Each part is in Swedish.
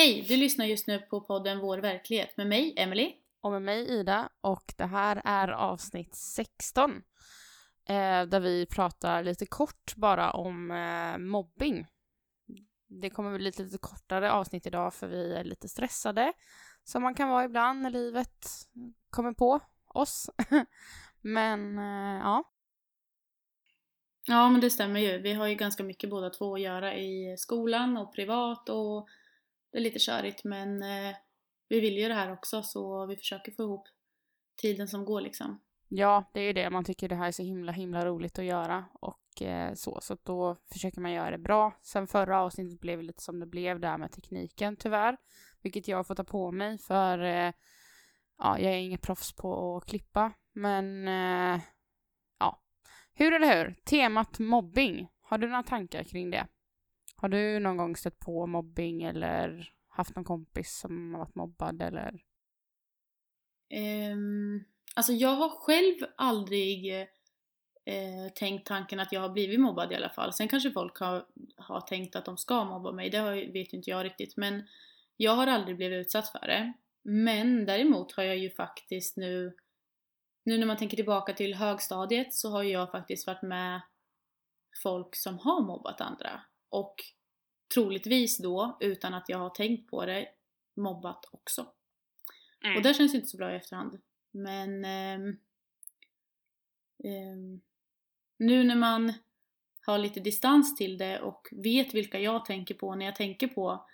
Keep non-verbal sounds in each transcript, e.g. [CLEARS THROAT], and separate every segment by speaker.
Speaker 1: Hej! Du lyssnar just nu på podden Vår verklighet med mig, Emily.
Speaker 2: Och med mig, Ida. Och det här är avsnitt 16. Eh, där vi pratar lite kort bara om eh, mobbing. Det kommer bli lite, lite kortare avsnitt idag för vi är lite stressade. Som man kan vara ibland när livet kommer på oss. [LAUGHS] men eh, ja.
Speaker 1: Ja, men det stämmer ju. Vi har ju ganska mycket båda två att göra i skolan och privat och det är lite körigt men eh, vi vill ju det här också så vi försöker få ihop tiden som går liksom.
Speaker 2: Ja, det är ju det. Man tycker det här är så himla, himla roligt att göra och eh, så, så då försöker man göra det bra. Sen förra avsnittet blev det lite som det blev där med tekniken tyvärr, vilket jag får ta på mig för eh, ja, jag är inget proffs på att klippa, men eh, ja, hur eller hur? Temat mobbing. Har du några tankar kring det? Har du någon gång stött på mobbing eller haft någon kompis som har varit mobbad eller?
Speaker 1: Um, alltså jag har själv aldrig eh, tänkt tanken att jag har blivit mobbad i alla fall. Sen kanske folk har, har tänkt att de ska mobba mig, det har, vet inte jag riktigt. Men jag har aldrig blivit utsatt för det. Men däremot har jag ju faktiskt nu, nu när man tänker tillbaka till högstadiet så har jag faktiskt varit med folk som har mobbat andra. Och troligtvis då, utan att jag har tänkt på det, mobbat också. Mm. Och det känns ju inte så bra i efterhand. Men eh, eh, nu när man har lite distans till det och vet vilka jag tänker på när jag tänker på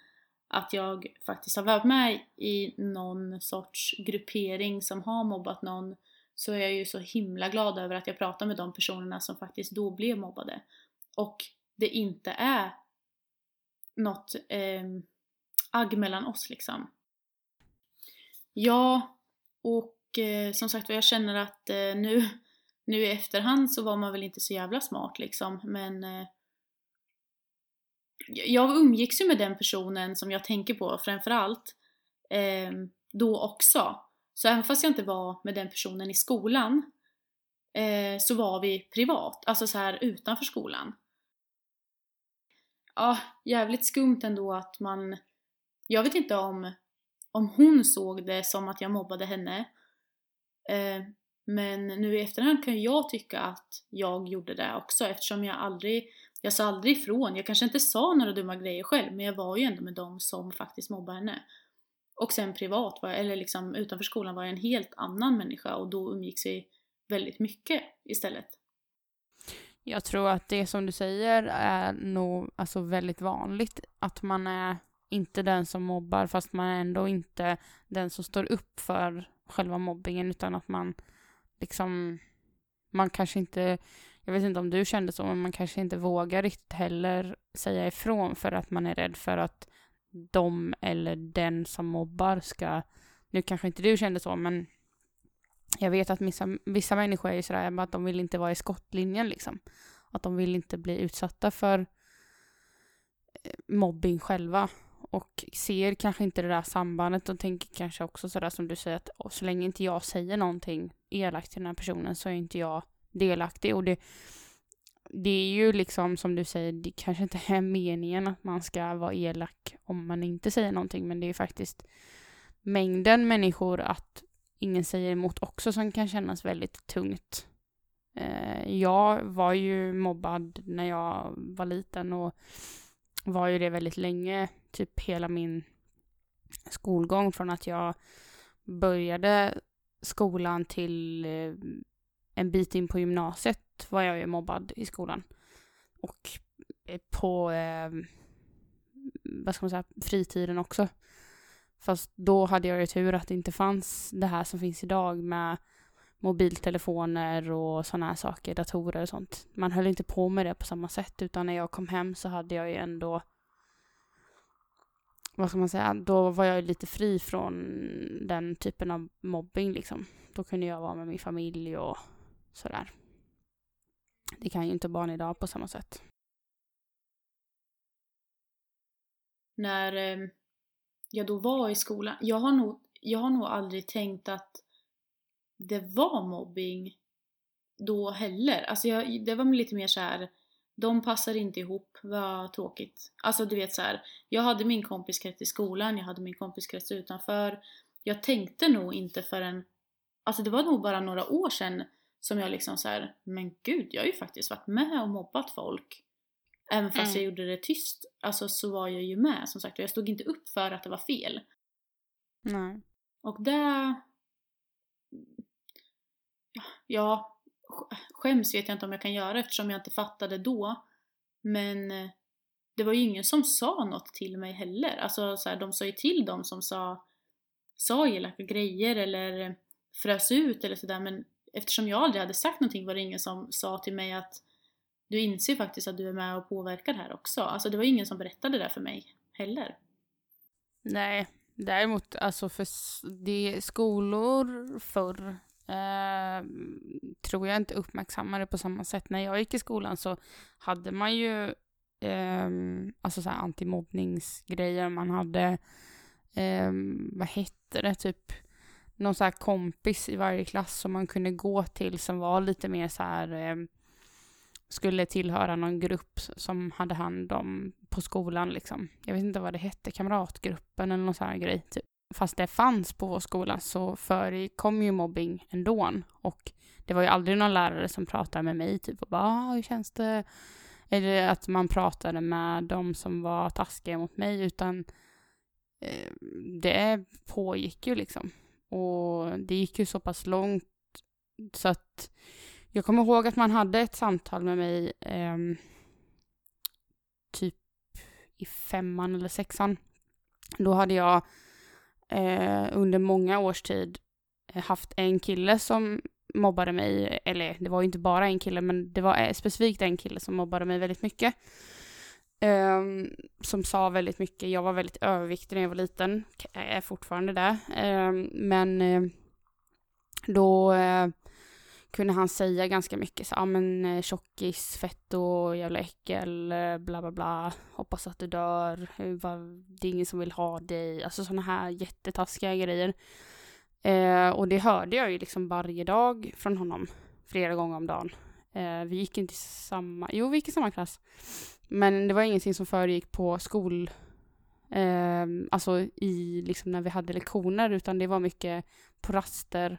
Speaker 1: att jag faktiskt har varit med i någon sorts gruppering som har mobbat någon så är jag ju så himla glad över att jag pratar med de personerna som faktiskt då blev mobbade. Och det inte är något eh, agg mellan oss liksom. Ja, och eh, som sagt jag känner att eh, nu, [LAUGHS] nu i efterhand så var man väl inte så jävla smart liksom, men eh, jag umgicks ju med den personen som jag tänker på framförallt eh, då också. Så även fast jag inte var med den personen i skolan eh, så var vi privat, alltså så här utanför skolan ja, jävligt skumt ändå att man... Jag vet inte om, om hon såg det som att jag mobbade henne. Eh, men nu i efterhand kan jag tycka att jag gjorde det också eftersom jag aldrig, jag sa aldrig ifrån. Jag kanske inte sa några dumma grejer själv men jag var ju ändå med dem som faktiskt mobbade henne. Och sen privat, var, eller liksom utanför skolan var jag en helt annan människa och då umgicks vi väldigt mycket istället.
Speaker 2: Jag tror att det som du säger är nog alltså väldigt vanligt. Att man är inte den som mobbar fast man är ändå inte den som står upp för själva mobbingen utan att man liksom man kanske inte jag vet inte om du kände så men man kanske inte vågar riktigt heller säga ifrån för att man är rädd för att de eller den som mobbar ska nu kanske inte du kände så men jag vet att vissa, vissa människor är sådär att de vill inte vara i skottlinjen liksom. Att de vill inte bli utsatta för eh, mobbing själva. Och ser kanske inte det där sambandet. Och tänker kanske också sådär som du säger att så länge inte jag säger någonting elakt till den här personen så är inte jag delaktig. Och det det är ju liksom som du säger, det kanske inte är meningen att man ska vara elak om man inte säger någonting. Men det är faktiskt mängden människor att ingen säger emot också som kan kännas väldigt tungt. Eh, jag var ju mobbad när jag var liten och var ju det väldigt länge, typ hela min skolgång från att jag började skolan till eh, en bit in på gymnasiet var jag ju mobbad i skolan. Och eh, på, vad ska man säga, fritiden också. Fast då hade jag ju tur att det inte fanns det här som finns idag med mobiltelefoner och sådana här saker, datorer och sånt. Man höll inte på med det på samma sätt utan när jag kom hem så hade jag ju ändå vad ska man säga, då var jag lite fri från den typen av mobbing liksom. Då kunde jag vara med min familj och sådär. Det kan ju inte barn idag på samma sätt.
Speaker 1: När eh, jag då var i skolan, jag har nog, jag har nog aldrig tänkt att det var mobbing då heller. Alltså jag, det var lite mer så här de passar inte ihop, vad tråkigt. Alltså du vet så här, jag hade min kompiskrets i skolan, jag hade min kompiskrets utanför. Jag tänkte nog inte förrän, alltså det var nog bara några år sedan som jag liksom så här, men gud, jag har ju faktiskt varit med och mobbat folk. Även fast
Speaker 2: Mm.
Speaker 1: jag gjorde det tyst, alltså så var jag ju med som sagt och jag stod inte upp för att det var fel.
Speaker 2: Nej.
Speaker 1: Och det... Ja, sk- skäms vet jag inte om jag kan göra eftersom jag inte fattade då. Men eh, det var ju ingen som sa något till mig heller. Alltså så här, de sa ju till dem som sa, sa elaka grejer eller frös ut eller sådär men eftersom jag aldrig hade sagt någonting var det ingen som sa till mig att du inser faktiskt att du är med och påverkar det här också. Alltså det var ingen som berättade det för mig heller.
Speaker 2: Nej, däremot alltså för det skolor förr eh, tror jag inte uppmärksammade på samma sätt. När jag gick i skolan så hade man ju eh, alltså så här antimobbningsgrejer. Man hade, eh, vad hette det, typ någon så här kompis i varje klass som man kunde gå till som var lite mer så här eh, skulle tillhöra någon grupp som hade hand om på skolan liksom. Jag vet inte vad det hette, kamratgruppen eller någon sån här grej. Typ. Fast det fanns på vår skola så förekom ju mobbing ändå. Och det var ju aldrig någon lärare som pratade med mig typ och bara ah, hur känns det? Eller att man pratade med de som var taskiga mot mig utan eh, det pågick ju liksom. Och det gick ju så pass långt så att jag kommer ihåg att man hade ett samtal med mig eh, typ i femman eller sexan. Då hade jag eh, under många års tid eh, haft en kille som mobbade mig, eller det var ju inte bara en kille, men det var eh, specifikt en kille som mobbade mig väldigt mycket. Ehm, som sa väldigt mycket, jag var väldigt överviktig när jag var liten, jag är fortfarande det. Ehm, men eh, då kunde han säga ganska mycket så, ja men eh, tjockis, fetto, jävla äckel, eh, bla bla bla, hoppas att du dör, det är ingen som vill ha dig, alltså sådana här jättetaskiga grejer. Eh, och det hörde jag ju liksom varje dag från honom, flera gånger om dagen. Eh, vi gick inte i samma, jo vi gick i samma klass. Men det var ingenting som föregick på skol, eh, alltså i liksom när vi hade lektioner, utan det var mycket på raster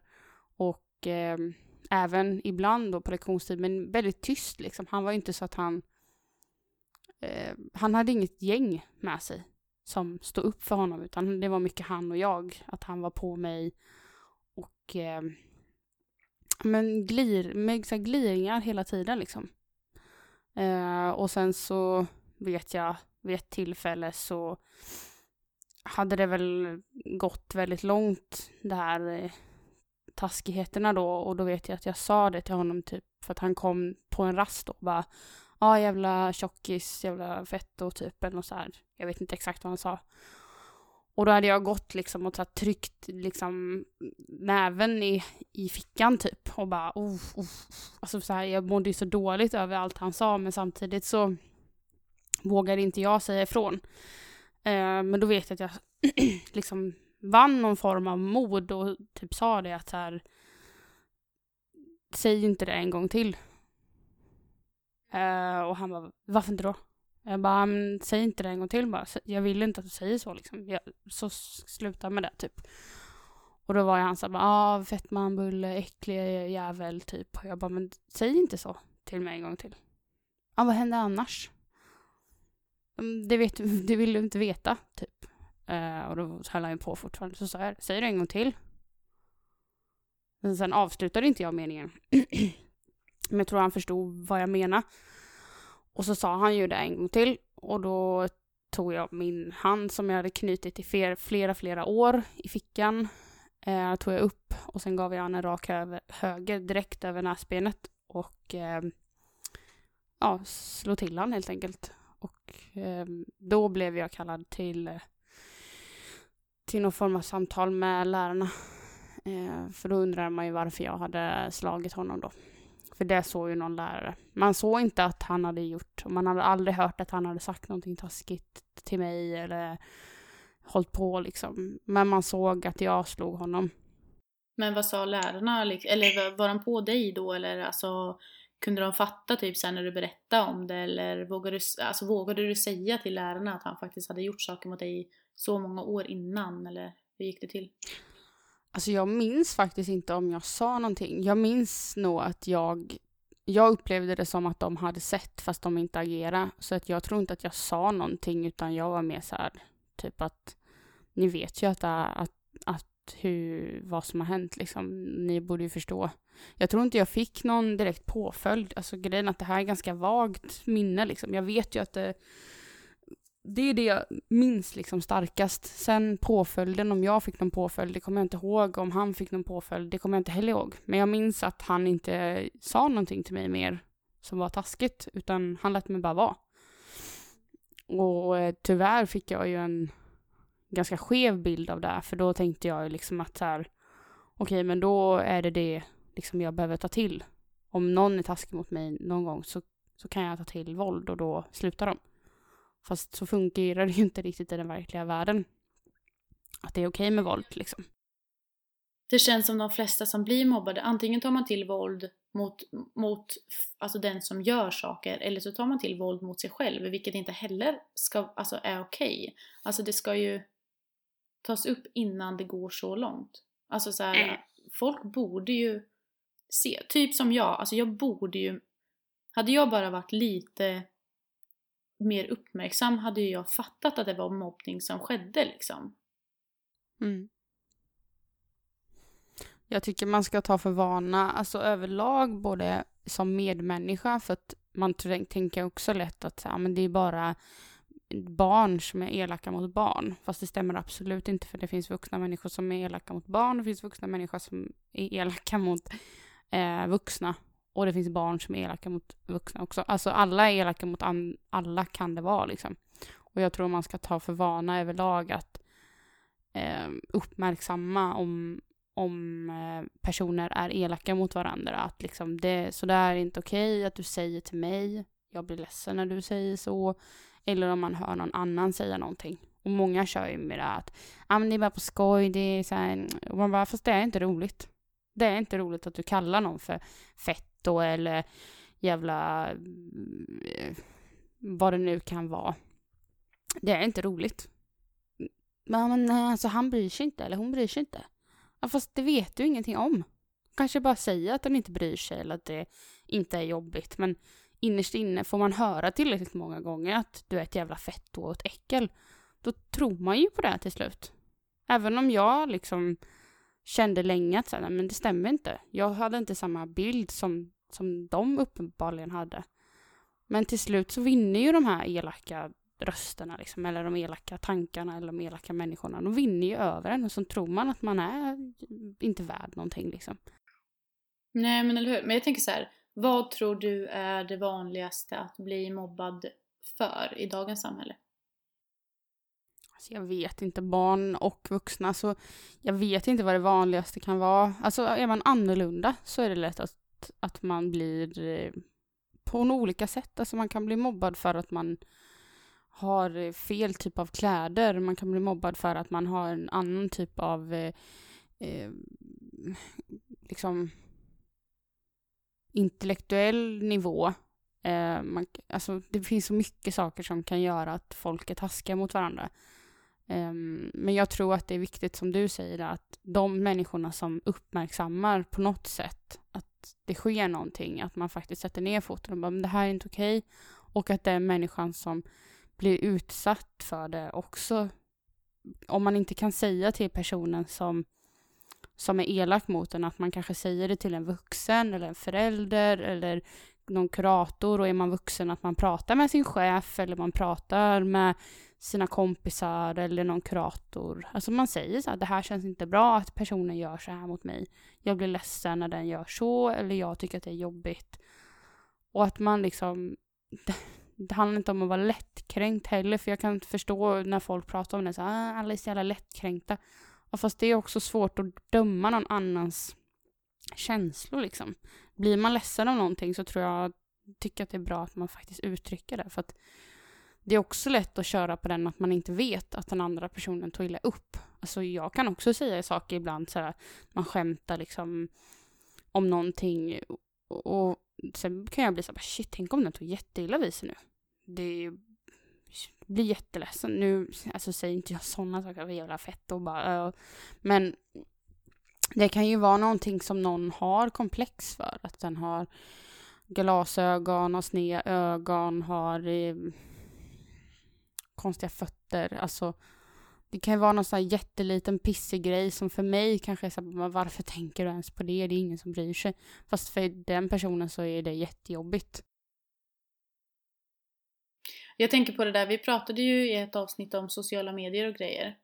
Speaker 2: och eh, även ibland då på lektionstid, men väldigt tyst liksom. Han var ju inte så att han... Eh, han hade inget gäng med sig som stod upp för honom, utan det var mycket han och jag. Att han var på mig och... Eh, men glir, med så här gliringar hela tiden liksom. Eh, och sen så vet jag, vid ett tillfälle så hade det väl gått väldigt långt det här eh, taskigheterna då och då vet jag att jag sa det till honom typ för att han kom på en rast och bara ja ah, jävla tjockis, jävla fetto typ eller något så här. Jag vet inte exakt vad han sa. Och då hade jag gått liksom och tagit tryckt liksom näven i, i fickan typ och bara oh, oh, oh. Alltså så här, jag mådde ju så dåligt över allt han sa men samtidigt så vågade inte jag säga ifrån. Eh, men då vet jag att jag [CLEARS THROAT] liksom vann någon form av mod och typ sa det att så här säg inte det en gång till. Uh, och han bara, varför inte då? Jag bara, säg inte det en gång till bara. Jag vill inte att du säger så liksom. Jag, så sluta med det typ. Och då var jag han så här, bara, ah, fettman, bulle, äcklig jävel typ. Och jag bara, men säg inte så till mig en gång till. Ja, vad händer annars? Mm, det, vet, [LAUGHS] det vill du inte veta, typ. Eh, och då höll han ju på fortfarande. Så sa jag, säg det en gång till. Men sen avslutade inte jag meningen. [CLEARS THROAT] Men jag tror han förstod vad jag menade. Och så sa han ju det en gång till. Och då tog jag min hand som jag hade knutit i flera, flera, flera år i fickan. Eh, tog jag upp och sen gav jag han en rak över, höger direkt över näsbenet. Och eh, ja, slog till han helt enkelt. Och eh, då blev jag kallad till, eh, till någon form av samtal med lärarna. Eh, för då undrar man ju varför jag hade slagit honom då. För det såg ju någon lärare. Man såg inte att han hade gjort, och man hade aldrig hört att han hade sagt någonting taskigt till mig eller hållit på liksom. Men man såg att jag slog honom.
Speaker 1: Men vad sa lärarna? Eller var- var de på dig då eller alltså kunde de fatta typ sen när du berättade om det eller vågade du, alltså, vågade du säga till lärarna att han faktiskt hade gjort saker mot dig så många år innan eller hur gick det till?
Speaker 2: Alltså jag minns faktiskt inte om jag sa någonting. Jag minns nog att jag jag upplevde det som att de hade sett fast de inte agerade. Så att jag tror inte att jag sa någonting utan jag var mer så här, typ att ni vet ju att, att, att hur, vad som har hänt liksom. Ni borde ju förstå. Jag tror inte jag fick någon direkt påföljd. Alltså grejen att det här är ganska vagt minne liksom. Jag vet ju att det det är det jag minns liksom starkast. Sen påföljden, om jag fick någon påföljd, det kommer jag inte ihåg. Om han fick någon påföljd, det kommer jag inte heller ihåg. Men jag minns att han inte sa någonting till mig mer som var taskigt, utan han lät mig bara vara. Och eh, tyvärr fick jag ju en ganska skev bild av det, för då tänkte jag liksom att så här, okej, okay, men då är det det liksom jag behöver ta till. Om någon är taskig mot mig någon gång så, så kan jag ta till våld och då slutar de. Fast så fungerar det ju inte riktigt i den verkliga världen. Att det är okej okay med våld liksom.
Speaker 1: Det känns som de flesta som blir mobbade, antingen tar man till våld mot, mot alltså den som gör saker eller så tar man till våld mot sig själv, vilket inte heller ska, alltså är okej. Okay. Alltså det ska ju tas upp innan det går så långt. Alltså så här, mm. folk borde ju se, typ som jag, alltså jag borde ju, hade jag bara varit lite mer uppmärksam hade ju jag fattat att det var mobbning som skedde liksom.
Speaker 2: Mm. Jag tycker man ska ta för vana, alltså överlag både som medmänniska för att man tänker också lätt att ja, men det är bara barn som är elaka mot barn. Fast det stämmer absolut inte för det finns vuxna människor som är elaka mot barn, det finns vuxna människor som är elaka mot eh, vuxna. Och det finns barn som är elaka mot vuxna också. Alltså alla är elaka mot alla kan det vara liksom. Och jag tror man ska ta för vana överlag att eh, uppmärksamma om, om eh, personer är elaka mot varandra. Att liksom det, så det är inte okej okay att du säger till mig, jag blir ledsen när du säger så. Eller om man hör någon annan säga någonting. Och många kör ju med det att, ah, men det är bara på skoj, det är så här, och man bara, fast det är inte roligt. Det är inte roligt att du kallar någon för fett då eller jävla eh, vad det nu kan vara. Det är inte roligt. Men, men alltså han bryr sig inte eller hon bryr sig inte. Ja, fast det vet du ingenting om. Kanske bara säga att den inte bryr sig eller att det inte är jobbigt. Men innerst inne får man höra tillräckligt många gånger att du är ett jävla fett och ett äckel. Då tror man ju på det till slut. Även om jag liksom kände länge att så här, men det stämmer inte. Jag hade inte samma bild som som de uppenbarligen hade. Men till slut så vinner ju de här elaka rösterna, liksom, eller de elaka tankarna eller de elaka människorna. De vinner ju över en och så tror man att man är inte värd någonting liksom.
Speaker 1: Nej men eller hur, men jag tänker så här, vad tror du är det vanligaste att bli mobbad för i dagens samhälle?
Speaker 2: Alltså jag vet inte, barn och vuxna, så jag vet inte vad det vanligaste kan vara. Alltså är man annorlunda så är det lätt att att man blir eh, på olika sätt. Alltså man kan bli mobbad för att man har eh, fel typ av kläder. Man kan bli mobbad för att man har en annan typ av eh, eh, liksom intellektuell nivå. Eh, man, alltså det finns så mycket saker som kan göra att folk är taskiga mot varandra. Um, men jag tror att det är viktigt som du säger att de människorna som uppmärksammar på något sätt att det sker någonting, att man faktiskt sätter ner foten och bara, men det här är inte okej. Okay. Och att den människan som blir utsatt för det också, om man inte kan säga till personen som, som är elak mot en, att man kanske säger det till en vuxen eller en förälder eller någon kurator och är man vuxen att man pratar med sin chef eller man pratar med sina kompisar eller någon kurator. Alltså man säger så här, det här känns inte bra att personen gör så här mot mig. Jag blir ledsen när den gör så eller jag tycker att det är jobbigt. Och att man liksom, det, [LAUGHS] det handlar inte om att vara lättkränkt heller för jag kan förstå när folk pratar om det så här, ah, alla är så jävla lättkränkta. Och fast det är också svårt att döma någon annans känslor liksom. Blir man ledsen av någonting så tror jag, tycker att det är bra att man faktiskt uttrycker det. För att det är också lätt att köra på den att man inte vet att den andra personen tog illa upp. Alltså jag kan också säga saker ibland så här, man skämtar liksom om någonting och, sen kan jag bli så här, shit, tänk om den tog jätteilla vid sig nu. Det blir jätteledsen. Nu, alltså säger inte jag sådana saker, vad jävla fett och bara, uh, men det kan ju vara någonting som någon har komplex för, att den har glasögon, har sneda ögon, har eh, konstiga fötter, alltså det kan ju vara någon sån här jätteliten pissig grej som för mig kanske är så här, varför tänker du ens på det? Det är ingen som bryr sig. Fast för den personen så är det jättejobbigt.
Speaker 1: Jag tänker på det där, vi pratade ju i ett avsnitt om sociala medier och grejer.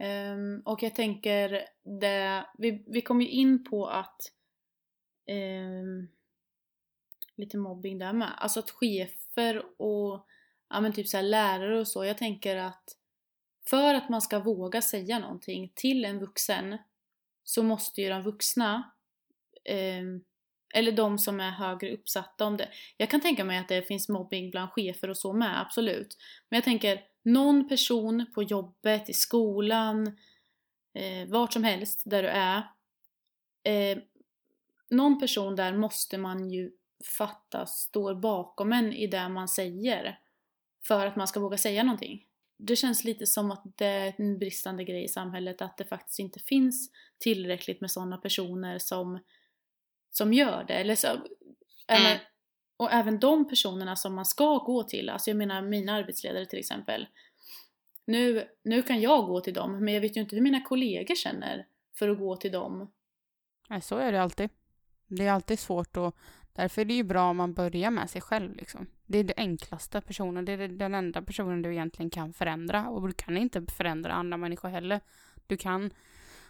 Speaker 1: Um, och jag tänker, det, vi, vi kom ju in på att um, lite mobbing där med. Alltså att chefer och ja, men typ så lärare och så. Jag tänker att för att man ska våga säga någonting till en vuxen så måste ju de vuxna um, eller de som är högre uppsatta om det. Jag kan tänka mig att det finns mobbing bland chefer och så med, absolut. Men jag tänker, någon person på jobbet, i skolan, eh, vart som helst där du är. Eh, någon person där måste man ju fatta står bakom en i det man säger. För att man ska våga säga någonting det känns lite som att det är en bristande grej i samhället att det faktiskt inte finns tillräckligt med sådana personer som, som gör det. Eller så, eller. Mm och även de personerna som man ska gå till, alltså jag menar mina arbetsledare till exempel. Nu, nu kan jag gå till dem, men jag vet ju inte hur mina kollegor känner för att gå till dem.
Speaker 2: Nej, så är det alltid. Det är alltid svårt och därför är det ju bra om man börjar med sig själv liksom. Det är det enklaste personen, det är den enda personen du egentligen kan förändra och du kan inte förändra andra människor heller. Du kan,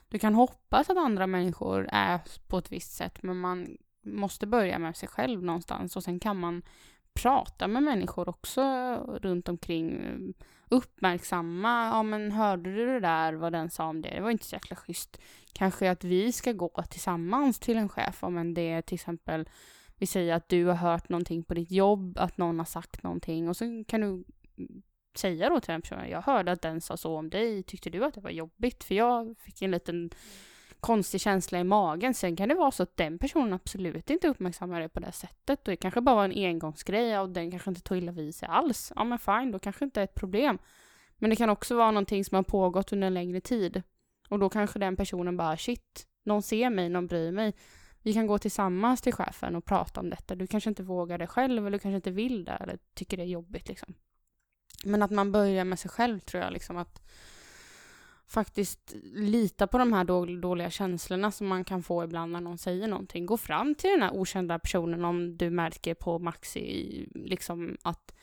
Speaker 2: du kan hoppas att andra människor är på ett visst sätt men man måste börja med sig själv någonstans och sen kan man prata med människor också runt omkring. Uppmärksamma, ja men hörde du det där, vad den sa om det? Det var inte så jäkla schysst. Kanske att vi ska gå tillsammans till en chef, om det är till exempel vi säger att du har hört någonting på ditt jobb, att någon har sagt någonting och så kan du säga då till den personen, jag hörde att den sa så om dig, tyckte du att det var jobbigt? För jag fick en liten konstig känsla i magen. Sen kan det vara så att den personen absolut inte uppmärksammar det på det sättet. Och det kanske bara var en engångsgrej och den kanske inte tog illa vid sig alls. Ja men fine, då kanske inte är ett problem. Men det kan också vara någonting som har pågått under en längre tid. Och då kanske den personen bara shit, någon ser mig, någon bryr mig vi kan gå tillsammans till chefen och prata om detta. Du kanske inte vågar det själv eller du kanske inte vill det eller tycker det är jobbigt liksom. Men att man börjar med sig själv tror jag liksom att faktiskt lita på de här dåliga känslorna som man kan få ibland när någon säger någonting. Gå fram till den här okända personen om du märker på Maxi liksom att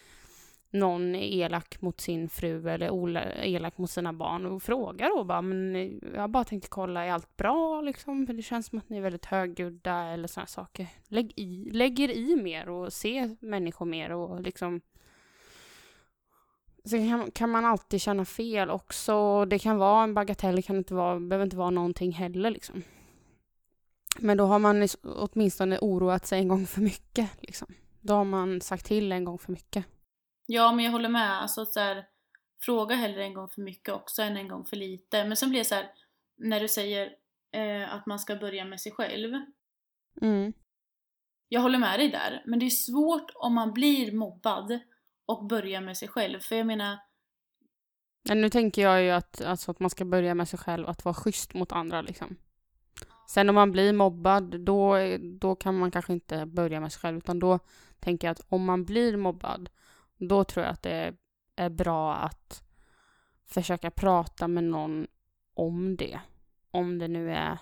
Speaker 2: någon är elak mot sin fru eller elak mot sina barn och fråga då bara, men jag bara tänkte kolla, är allt bra liksom? För det känns som att ni är väldigt högljudda eller sådana saker. Lägg i, lägger i mer och se människor mer och liksom Sen kan, kan, man alltid känna fel också. Det kan vara en bagatell, det kan inte vara, behöver inte vara någonting heller liksom. Men då har man åtminstone oroat sig en gång för mycket liksom. Då har man sagt till en gång för mycket.
Speaker 1: Ja, men jag håller med. Alltså, så här, fråga hellre en gång för mycket också än en gång för lite. Men sen blir det så här, när du säger eh, att man ska börja med sig själv.
Speaker 2: Mm.
Speaker 1: Jag håller med dig där, men det är svårt om man blir mobbad och börja med sig själv. För jag menar...
Speaker 2: Men nu tänker jag ju att, alltså, att man ska börja med sig själv, att vara schysst mot andra liksom. Sen om man blir mobbad, då, då kan man kanske inte börja med sig själv, utan då tänker jag att om man blir mobbad, då tror jag att det är bra att försöka prata med någon om det. Om det nu är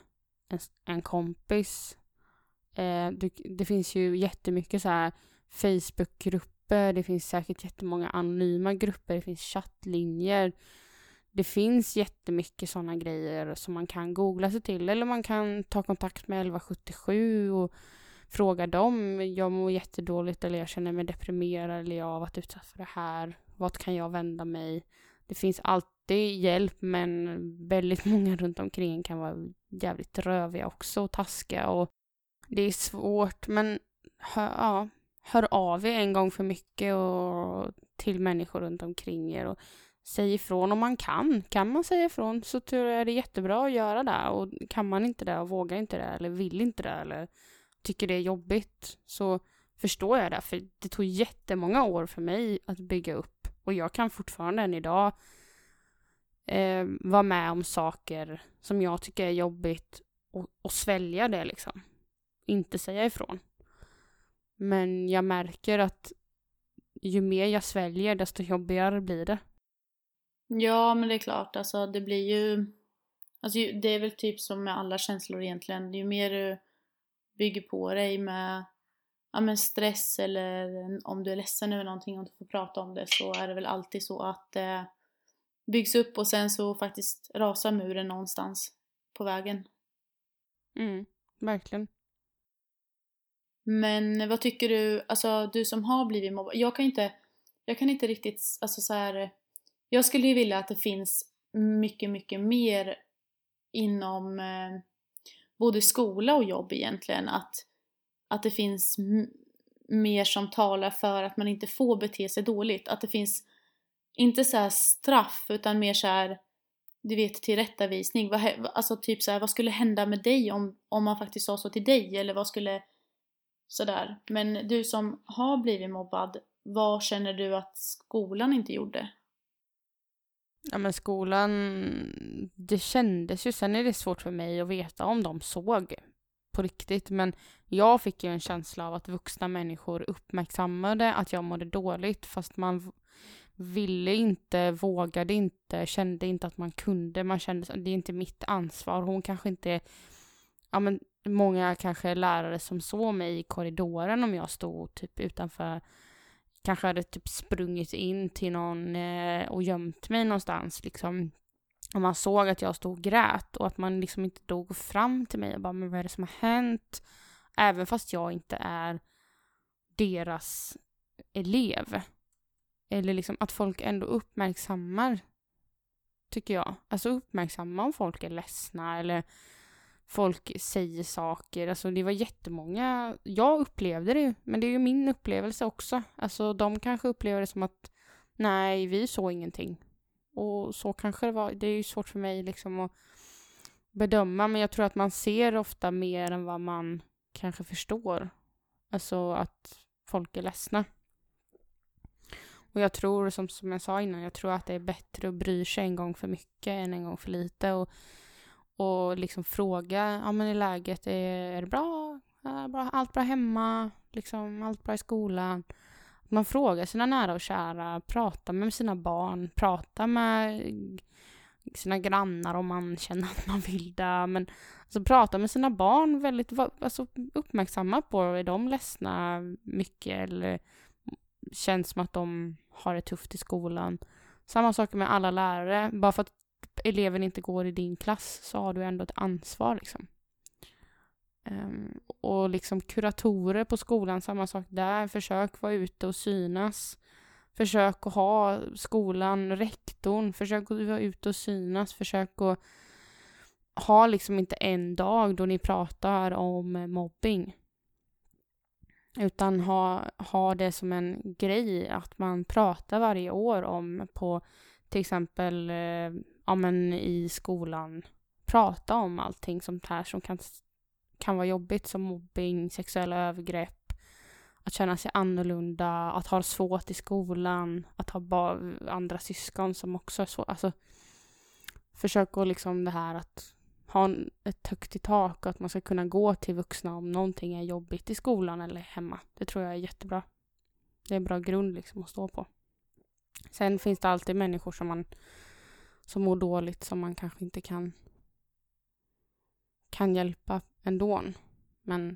Speaker 2: en, en kompis. Eh, det, det, finns ju jättemycket så här Facebookgrupper, det finns säkert jättemånga anonyma grupper, det finns chattlinjer. Det finns jättemycket sådana grejer som man kan googla sig till eller man kan ta kontakt med 1177 och fråga dem, jag mår jättedåligt eller jag känner mig deprimerad eller jag har varit utsatt för det här. Vart kan jag vända mig? Det finns alltid hjälp men väldigt [LAUGHS] många runt omkring kan vara jävligt röviga också och taskiga och det är svårt men hör, ja, hör av er en gång för mycket och till människor runt omkring er och säg ifrån om man kan. Kan man säga ifrån så tror jag det är jättebra att göra det och kan man inte det och vågar inte det eller vill inte det eller tycker det är jobbigt så förstår jag det. För det tog jättemånga år för mig att bygga upp. Och jag kan fortfarande än idag eh, vara med om saker som jag tycker är jobbigt och, och svälja det liksom. Inte säga ifrån. Men jag märker att ju mer jag sväljer desto jobbigare blir det.
Speaker 1: Ja, men det är klart. Alltså det blir ju... Alltså det är väl typ som med alla känslor egentligen. Ju mer du bygger på dig med ja, men stress eller om du är ledsen över någonting och inte får prata om det så är det väl alltid så att det byggs upp och sen så faktiskt rasar muren någonstans på vägen.
Speaker 2: Mm, verkligen.
Speaker 1: Men vad tycker du, alltså du som har blivit mobbad, jag kan inte, jag kan inte riktigt, alltså så här, jag skulle ju vilja att det finns mycket, mycket mer inom eh, både skola och jobb egentligen, att, att det finns mer som talar för att man inte får bete sig dåligt, att det finns inte så straff utan mer så här, du vet tillrättavisning, vad, alltså typ så här, vad skulle hända med dig om, om man faktiskt sa så till dig? Eller vad skulle Sådär. Men du som har blivit mobbad, vad känner du att skolan inte gjorde?
Speaker 2: Ja men skolan, det kändes ju, sen är det svårt för mig att veta om de såg på riktigt, men jag fick ju en känsla av att vuxna människor uppmärksammade att jag mådde dåligt, fast man ville inte, vågade inte, kände inte att man kunde, man kände att det är inte mitt ansvar, hon kanske inte, ja men många kanske lärare som såg mig i korridoren om jag stod typ utanför kanske hade typ sprungit in till någon eh, och gömt mig någonstans liksom. Och man såg att jag stod och grät och att man liksom inte dog fram till mig och bara men vad är det som har hänt? Även fast jag inte är deras elev. Eller liksom att folk ändå uppmärksammar, tycker jag. Alltså uppmärksamma om folk är ledsna eller folk säger saker. Alltså det var jättemånga. Jag upplevde det, men det är ju min upplevelse också. Alltså de kanske upplever det som att nej, vi såg ingenting. Och så kanske det var. Det är ju svårt för mig liksom att bedöma, men jag tror att man ser ofta mer än vad man kanske förstår. Alltså att folk är ledsna. Och jag tror, som, som jag sa innan, jag tror att det är bättre att bry sig en gång för mycket än en gång för lite. Och och liksom fråga, ja men i läget, är, är det bra? Är bra? Allt bra hemma? Liksom, allt bra i skolan? Man frågar sina nära och kära, pratar med sina barn, Pratar med sina grannar om man känner att man vill det. Men alltså, prata med sina barn väldigt alltså, uppmärksamma på, är de ledsna mycket eller känns som att de har det tufft i skolan. Samma sak med alla lärare, bara för att eleven inte går i din klass så har du ändå ett ansvar liksom. Um, och liksom kuratorer på skolan, samma sak där. Försök vara ute och synas. Försök att ha skolan, rektorn, försök att vara ute och synas. Försök att ha liksom inte en dag då ni pratar om mobbing. Utan ha, ha det som en grej att man pratar varje år om på till exempel eh, ja, men i skolan prata om allting sånt här som kan, kan vara jobbigt som mobbing, sexuella övergrepp, att känna sig annorlunda, att ha det svårt i skolan, att ha andra syskon som också är svårt. Alltså, försök att liksom det här att ha ett högt i tak och att man ska kunna gå till vuxna om någonting är jobbigt i skolan eller hemma. Det tror jag är jättebra. Det är en bra grund liksom att stå på. Sen finns det alltid människor som man som mår dåligt som man kanske inte kan kan hjälpa ändå. Men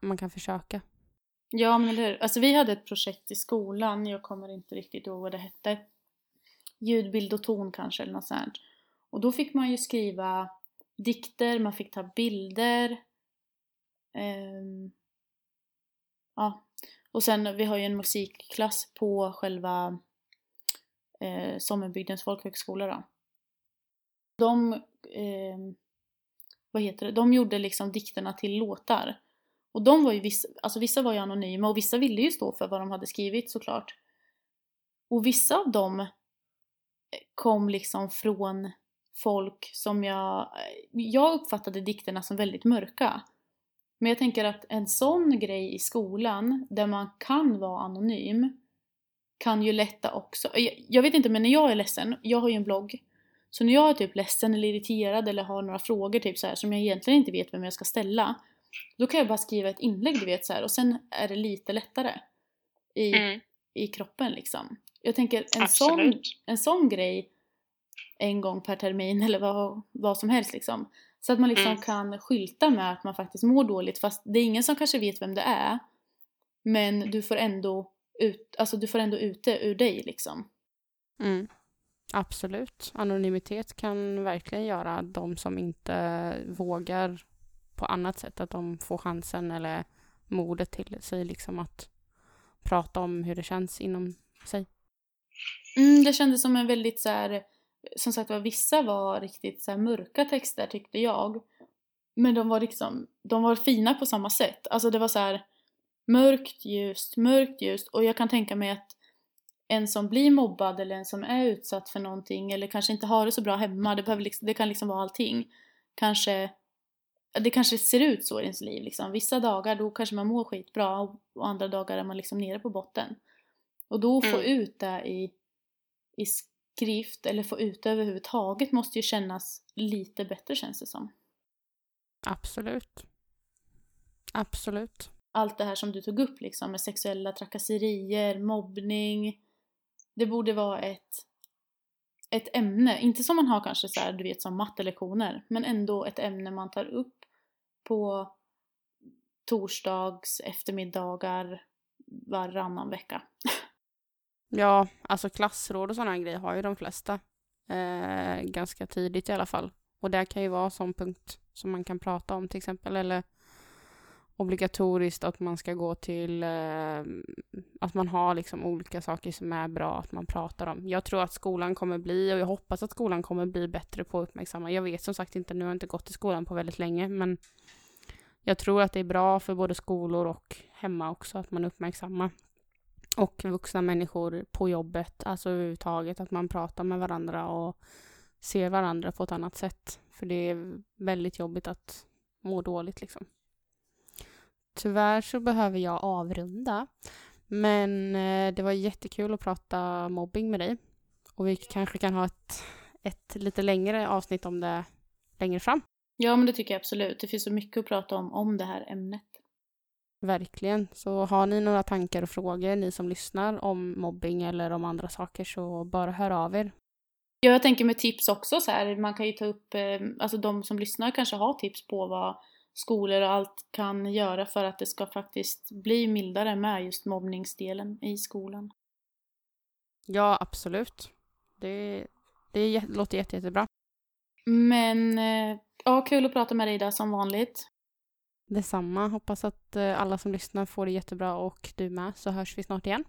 Speaker 2: man kan försöka.
Speaker 1: Ja, men eller hur. Alltså vi hade ett projekt i skolan, jag kommer inte riktigt ihåg vad det hette. Ljud, och ton kanske eller något sånt. Och då fick man ju skriva dikter, man fick ta bilder. Um, ja. Och sen, vi har ju en musikklass på själva eh, Sommenbygdens folkhögskola då. De, eh, vad heter det, de gjorde liksom dikterna till låtar. Och de var ju vissa, alltså vissa var ju anonyma och vissa ville ju stå för vad de hade skrivit såklart. Och vissa av dem eh, kom liksom från folk som jag, eh, jag uppfattade dikterna som väldigt mörka. Men jag tänker att en sån grej i skolan, där man kan vara anonym, kan ju lätta också. Jag, jag vet inte, men när jag är ledsen, jag har ju en blogg. Så när jag är typ ledsen eller irriterad eller har några frågor typ så här, som jag egentligen inte vet vem jag ska ställa. Då kan jag bara skriva ett inlägg du vet så här, och sen är det lite lättare i,
Speaker 3: Mm.
Speaker 1: i kroppen liksom. Jag tänker en sån, en sån grej en gång per termin [LAUGHS] eller vad, vad som helst liksom. Så att man liksom
Speaker 3: Mm.
Speaker 1: kan skylta med att man faktiskt mår dåligt fast det är ingen som kanske vet vem det är. Men du får ändå ut, alltså du får ändå ut det ur dig liksom.
Speaker 2: Mm. Absolut. Anonymitet kan verkligen göra de som inte vågar på annat sätt, att de får chansen eller modet till sig liksom att prata om hur det känns inom sig.
Speaker 1: Mm, det kändes som en väldigt så här, som sagt var vissa var riktigt så här mörka texter tyckte jag. Men de var liksom, de var fina på samma sätt. Alltså det var så här mörkt, ljust, mörkt, ljust. Och jag kan tänka mig att en som blir mobbad eller en som är utsatt för någonting eller kanske inte har det så bra hemma, det, behöver liksom, det kan liksom vara allting. Kanske, det kanske ser ut så i ens liv liksom. Vissa dagar då kanske man mår skitbra och, och andra dagar är man liksom nere på botten. Och då få
Speaker 3: Mm.
Speaker 1: ut det i, i skrift eller få ut det överhuvudtaget måste ju kännas lite bättre känns det som.
Speaker 2: Absolut. Absolut.
Speaker 1: Allt det här som du tog upp liksom med sexuella trakasserier, mobbning. Det borde vara ett, ett ämne, inte som man har kanske så här, du vet som mattelektioner, men ändå ett ämne man tar upp på torsdags eftermiddagar varannan vecka.
Speaker 2: Ja, alltså klassråd och sådana grejer har ju de flesta. Eh, ganska tidigt i alla fall. Och det kan ju vara en sån punkt som man kan prata om till exempel. Eller obligatoriskt att man ska gå till, eh, att man har liksom olika saker som är bra att man pratar om. Jag tror att skolan kommer bli, och jag hoppas att skolan kommer bli bättre på att uppmärksamma. Jag vet som sagt inte, nu har jag inte gått i skolan på väldigt länge, men jag tror att det är bra för både skolor och hemma också att man uppmärksammar. Och vuxna människor på jobbet, alltså överhuvudtaget att man pratar med varandra och ser varandra på ett annat sätt. För det är väldigt jobbigt att må dåligt liksom. Tyvärr så behöver jag avrunda. Men eh, det var jättekul att prata mobbing med dig. Och vi kanske kan ha ett, ett lite längre avsnitt om det längre fram.
Speaker 1: Ja men det tycker jag absolut. Det finns så mycket att prata om om det här ämnet.
Speaker 2: Verkligen. Så har ni några tankar och frågor, ni som lyssnar, om mobbing eller om andra saker så bara hör av er.
Speaker 1: Ja, jag tänker med tips också så här, man kan ju ta upp, eh, alltså de som lyssnar kanske har tips på vad skolor och allt kan göra för att det ska faktiskt bli mildare med just mobbningsdelen i skolan.
Speaker 2: Ja, absolut. Det, det låter jätte, jättebra.
Speaker 1: Men eh, ja, kul att prata med dig där som vanligt.
Speaker 2: Detsamma. Hoppas att eh, alla som lyssnar får det jättebra och du med, så hörs vi snart igen.